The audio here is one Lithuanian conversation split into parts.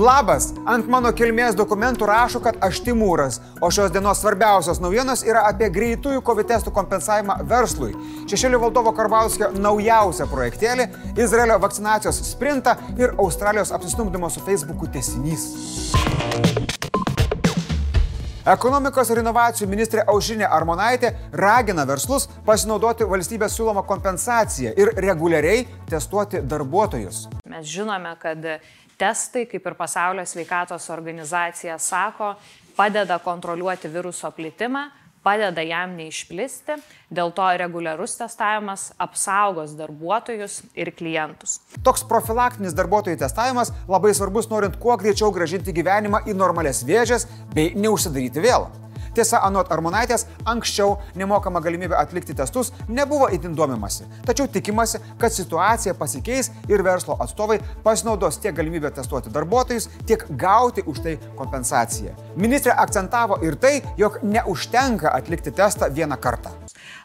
Labas, ant mano kilmės dokumentų rašo, kad aš Timūras, o šios dienos svarbiausios naujienos yra apie greitųjų COVID testų kompensavimą verslui. Šešėlių valdovo Karbauskio naujausią projektėlį, Izraelio vakcinacijos sprintą ir Australijos apsistumdymo su Facebook'u tesinys. Ekonomikos ir inovacijų ministrė Aušinė Armonaitė ragina verslus pasinaudoti valstybės siūlomą kompensaciją ir reguliariai testuoti darbuotojus. Mes žinome, kad testai, kaip ir pasaulio sveikatos organizacija sako, padeda kontroliuoti viruso plitimą, padeda jam neišplisti, dėl to reguliarus testavimas apsaugos darbuotojus ir klientus. Toks profilaktinis darbuotojų testavimas labai svarbus norint kuo greičiau gražinti gyvenimą į normales vėžės bei neužsidaryti vėl. Tiesa, anot Armonaitės, anksčiau nemokama galimybė atlikti testus nebuvo itin domimasi. Tačiau tikimasi, kad situacija pasikeis ir verslo atstovai pasinaudos tiek galimybę testuoti darbuotojus, tiek gauti už tai kompensaciją. Ministrė akcentavo ir tai, jog neužtenka atlikti testą vieną kartą.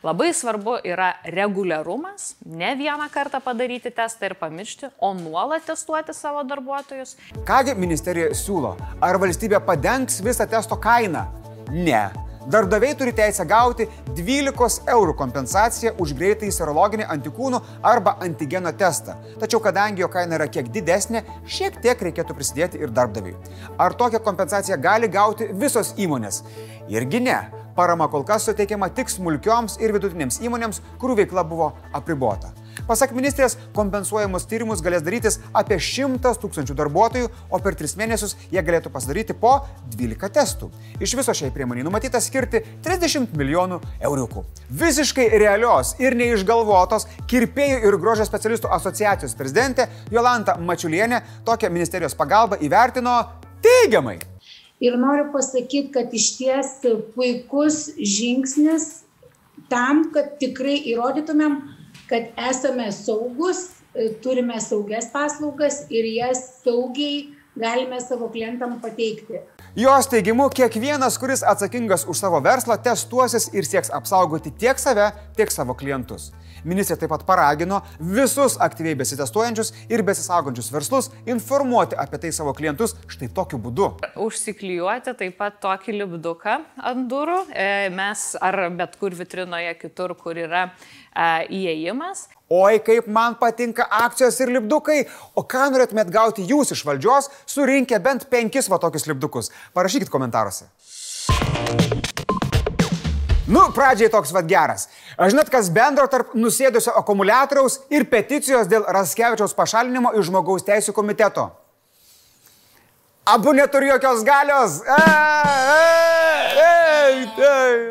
Labai svarbu yra reguliarumas, ne vieną kartą padaryti testą ir pamiršti, o nuolat testuoti savo darbuotojus. Kągi ministerija siūlo? Ar valstybė padengs visą testo kainą? Ne. Darbdaviai turi teisę gauti 12 eurų kompensaciją už greitąjį serologinį antikūnų arba antigeno testą. Tačiau kadangi jo kaina yra kiek didesnė, šiek tiek reikėtų prisidėti ir darbdaviui. Ar tokią kompensaciją gali gauti visos įmonės? Irgi ne. Parama kol kas suteikiama tik smulkioms ir vidutinėms įmonėms, kurių veikla buvo apribota. Pasak ministrės, kompensuojamus tyrimus galės darytis apie 100 tūkstančių darbuotojų, o per 3 mėnesius jie galėtų pasidaryti po 12 testų. Iš viso šiai priemoniai numatyta skirti 30 milijonų euriukų. Visiškai realios ir neišgalvotos kirpėjų ir grožio specialistų asociacijos prezidentė Jolanta Mačiulienė tokią ministerijos pagalbą įvertino teigiamai. Ir noriu pasakyti, kad iš ties puikus žingsnis tam, kad tikrai įrodytumėm, kad esame saugus, turime saugias paslaugas ir jas saugiai galime savo klientam pateikti. Jos teigimu, kiekvienas, kuris atsakingas už savo verslą, testuosis ir sieks apsaugoti tiek save, tiek savo klientus. Ministrė taip pat paragino visus aktyviai besitestuojančius ir besisaugančius verslus informuoti apie tai savo klientus štai tokiu būdu. Užsiklijuoti taip pat tokį lipduką ant durų, e, mes ar bet kur vitrinoje kitur, kur yra e, įėjimas. Oi, kaip man patinka akcijos ir lipdukai. O ką norėtumėt gauti jūs iš valdžios, surinkę bent penkis va tokius lipdukus? Parašykit komentaruose. Nu, pradžiai toks vad geras. Aš žinot, kas bendro tarp nusėdusio akumuliatoriaus ir peticijos dėl Raskevičiaus pašalinimo iš žmogaus teisų komiteto. Abu neturi jokios galios. E, e, e, e.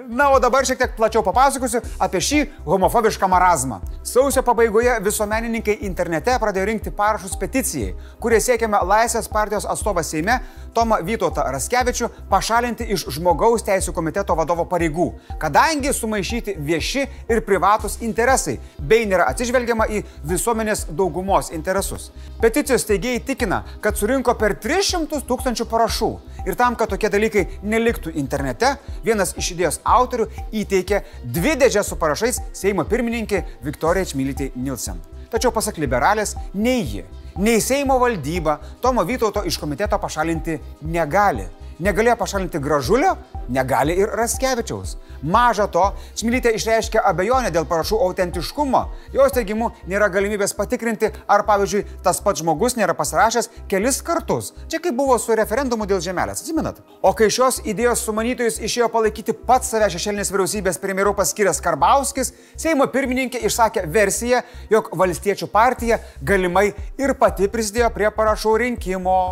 Na, o dabar šiek tiek plačiau papasakosiu apie šį homofobišką marazmą. Sausio pabaigoje visuomenininkai internete pradėjo rinkti parašus peticijai, kurie siekiame Laisvės partijos atstovą Seime Tomą Vytautą Raskevičių pašalinti iš žmogaus teisų komiteto vadovo pareigų, kadangi sumaišyti vieši ir privatus interesai, bei nėra atsižvelgiama į visuomenės daugumos interesus. Peticijos teigėjai tikina, kad surinko per 300 tūkstančių parašų. Ir tam, kad tokie dalykai neliktų internete, vienas iš idėjos autorių įteikė dvi dėžės su parašais Seimo pirmininkė Viktorija Čmilytė Nilsen. Tačiau pasak liberalės, nei ji, nei Seimo valdyba Tomo Vytauto iš komiteto pašalinti negali. Negalėjo pašalinti gražulio, negali ir Raskevičiaus. Maža to, Čmilytė išreiškė abejonę dėl parašų autentiškumo. Jos teigimu nėra galimybės patikrinti, ar pavyzdžiui tas pats žmogus nėra pasirašęs kelis kartus. Čia kaip buvo su referendumu dėl žemelės, atsimenat? O kai šios idėjos sumanytojus išėjo palaikyti pats save šešėlinės vyriausybės premjeru paskyręs Karbauskis, Seimo pirmininkė išsakė versiją, jog valstiečių partija galimai ir pati prisidėjo prie parašų rinkimo.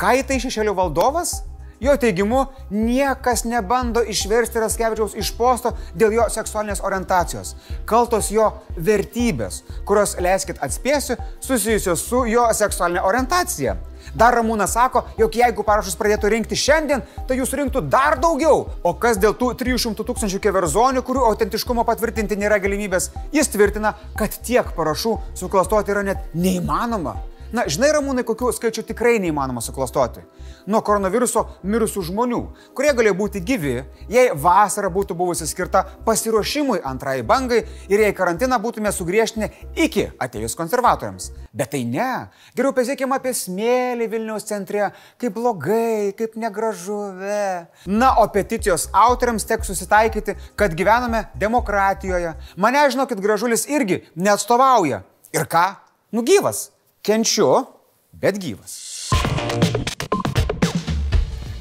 Ką į tai šešėlių valdovas? Jo teigimu, niekas nebando išversti Raskevičiaus iš posto dėl jo seksualinės orientacijos. Kaltos jo vertybės, kurios, leiskit atspėsiu, susijusios su jo seksualinė orientacija. Dar Ramūnas sako, jog jeigu parašus pradėtų rinkti šiandien, tai jų surinktų dar daugiau. O kas dėl tų 300 tūkstančių keverzonių, kurių autentiškumo patvirtinti nėra galimybės, jis tvirtina, kad tiek parašų suklastoti yra net neįmanoma. Na, žinai, ramūnai, kokių skaičių tikrai neįmanoma suklastoti. Nuo koronaviruso mirusių žmonių, kurie galėjo būti gyvi, jei vasara būtų buvusi skirta pasiruošimui antrai bangai ir jei karantiną būtume sugriežtinę iki atėjus konservatoriams. Bet tai ne. Geriau pasiekime apie smėlį Vilniaus centre, kaip blogai, kaip negražu. Ve. Na, o peticijos autoriams teks susitaikyti, kad gyvename demokratijoje. Mane, žinokit, gražulis irgi neatstovauja. Ir ką? Nugyvas. Kenčiu, bet gyvas.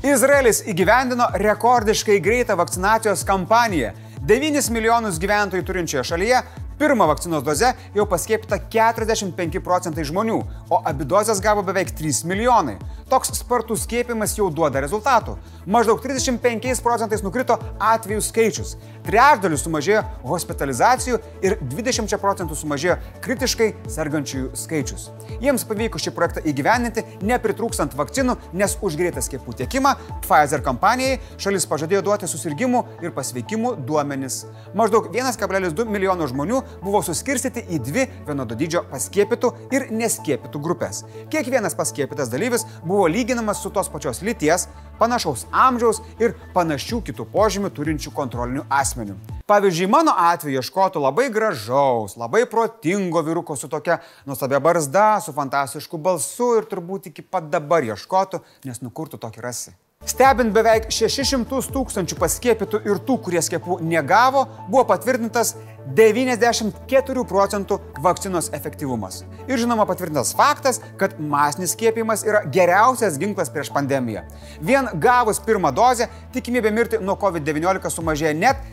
Izraelis įgyvendino rekordiškai greitą vakcinacijos kampaniją. 9 milijonus gyventojų turinčioje šalyje pirmą vakcinos dozę jau paskiepyta 45 procentai žmonių, o abi dozes gavo beveik 3 milijonai. Toks spartus skiepimas jau duoda rezultatų. Maždaug 35 procentais nukrito atvejų skaičius, trečdaliu sumažėjo hospitalizacijų ir 20 procentų sumažėjo kritiškai sergančiųjų skaičius. Jiems pavyko šį projektą įgyveninti, nepritrūkstant vakcinų, nes už greitą skiepų tiekimą Pfizer kompanijai šalis pažadėjo duoti susirgymų ir pasveikimų duomenis. Maždaug 1,2 milijono žmonių buvo suskirstyti į dvi vienodo dydžio paskiepytų ir neskiepytų grupės. Kiekvienas paskiepytas dalyvis buvo lyginamas su tos pačios lyties, panašaus amžiaus ir panašių kitų požymių turinčių kontrolinių asmenių. Pavyzdžiui, mano atveju ieškotų labai gražaus, labai protingo vyruko su tokia nuostabia barzda, su fantastišku balsu ir turbūt iki pat dabar ieškotų, nes nukurtų tokį rasi. Stebint beveik 600 tūkstančių paskiepytų ir tų, kurie skiepų negavo, buvo patvirtintas 94 procentų vakcinos efektyvumas. Ir žinoma patvirtintas faktas, kad masinis skiepimas yra geriausias ginklas prieš pandemiją. Vien gavus pirmą dozę, tikimybė mirti nuo COVID-19 sumažėja net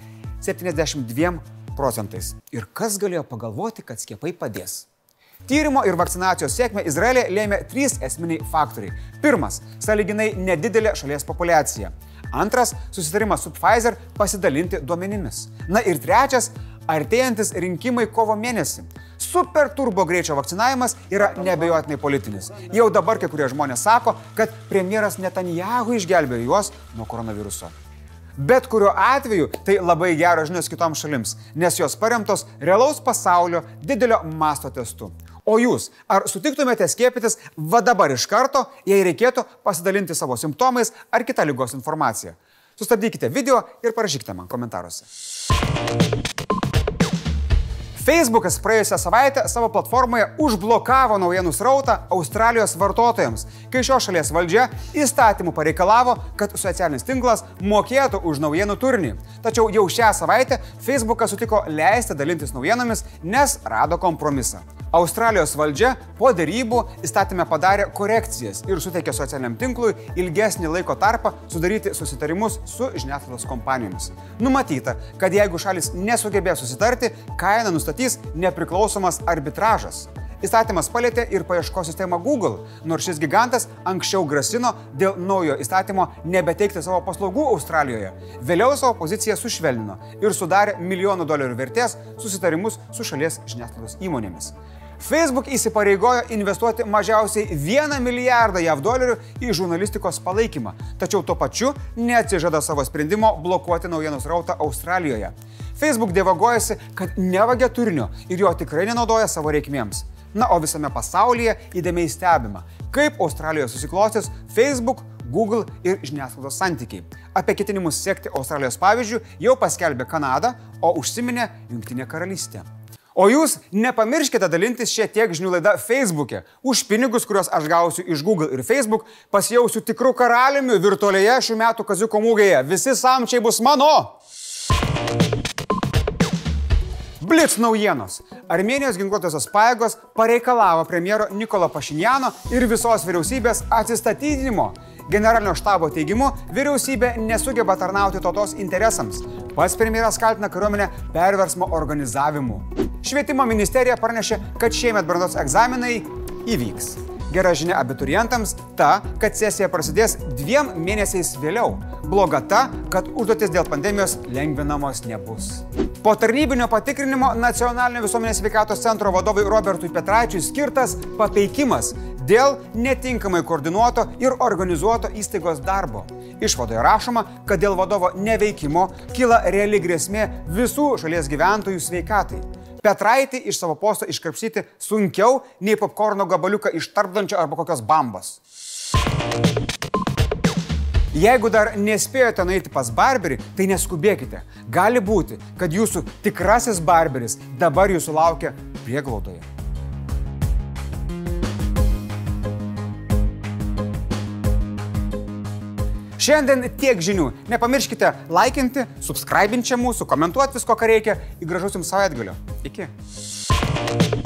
72 procentais. Ir kas galėjo pagalvoti, kad skiepai padės? Tyrimo ir vakcinacijos sėkmę Izraelė lėmė trys esminiai faktoriai. Pirmas - saliginai nedidelė šalies populiacija. Antras - susitarimas su Pfizer pasidalinti duomenimis. Na ir trečias - artėjantis rinkimai kovo mėnesį. Super turbo greičio vakcinavimas yra nebejotinai politinis. Jau dabar kai kurie žmonės sako, kad premjeras Netanjahu išgelbėjo juos nuo koronaviruso. Bet kuriuo atveju tai labai geros žinios kitoms šalims, nes jos paremtos realaus pasaulio didelio masto testu. O jūs, ar sutiktumėte skiepytis va dabar iš karto, jei reikėtų pasidalinti savo simptomais ar kitą lygos informaciją? Sustabdykite video ir parašykite man komentaruose. Facebookas praėjusią savaitę savo platformoje užblokavo naujienų srautą Australijos vartotojams, kai šios šalies valdžia įstatymų pareikalavo, kad socialinis tinklas mokėtų už naujienų turinį. Tačiau jau šią savaitę Facebookas sutiko leisti dalintis naujienomis, nes rado kompromisą. Australijos valdžia po dėrybų įstatymę padarė korekcijas ir suteikė socialiniam tinklui ilgesnį laiko tarpą sudaryti susitarimus su žiniasklaidos kompanijomis. Numatyta, kad jeigu šalis nesugebės susitarti, kainą nustatys nepriklausomas arbitražas. Įstatymas palėtė ir paieškos sistemą Google, nors šis gigantas anksčiau grasino dėl naujo įstatymo nebeteikti savo paslaugų Australijoje. Vėliau savo poziciją sušvelnino ir sudarė milijonų dolerių vertės susitarimus su šalies žiniasklaidos įmonėmis. Facebook įsipareigojo investuoti mažiausiai 1 milijardą JAV dolerių į žurnalistikos palaikymą, tačiau tuo pačiu neatsižada savo sprendimo blokuoti naujienos rautą Australijoje. Facebook dievagojasi, kad nevagia turinio ir jo tikrai nenaudoja savo reikmėms. Na, o visame pasaulyje įdėmiai stebima, kaip Australijoje susiklostys Facebook, Google ir žiniasklaidos santykiai. Apie ketinimus sekti Australijos pavyzdžių jau paskelbė Kanada, o užsiminė Junktinė karalystė. O jūs nepamirškite dalintis šiek tiek žinių laida Facebook'e. Už pinigus, kuriuos aš gausiu iš Google ir Facebook, pasijausiu tikrų karaliumi virtualioje šių metų kaziuko mūgėje. Visi samčiai bus mano. Blitz naujienos. Armenijos ginkluotosios pajėgos pareikalavo premjero Nikolo Pašinjano ir visos vyriausybės atsistatydinimo. Generalinio štabo teigimu, vyriausybė nesugeba tarnauti tautos interesams. Pats premjeras kaltina kariuomenę perversmo organizavimu. Švietimo ministerija pranešė, kad šiemet brandos egzaminai įvyks. Gera žinia abiturientams ta, kad sesija prasidės dviem mėnesiais vėliau. Bloga ta, kad užduotis dėl pandemijos lengvinamos nebus. Po tarnybinio patikrinimo Nacionalinio visuomenės sveikatos centro vadovui Robertui Petraičiui skirtas papeikimas dėl netinkamai koordinuoto ir organizuoto įstaigos darbo. Išvadoje rašoma, kad dėl vadovo neveikimo kyla reali grėsmė visų šalies gyventojų sveikatai. Petraitį iš savo posto iškrapsyti sunkiau nei popkorno gabaliuką iš tarpdančio arba kokios bambos. Jeigu dar nespėjote nueiti pas barberį, tai neskubėkite. Gali būti, kad jūsų tikrasis barberis dabar jūsų laukia prieglaudoje. Šiandien tiek žinių. Nepamirškite laikinti, subscribinti čia mūsų, komentuoti visko, ką reikia. Į gražus jums savaitgalio. Iki.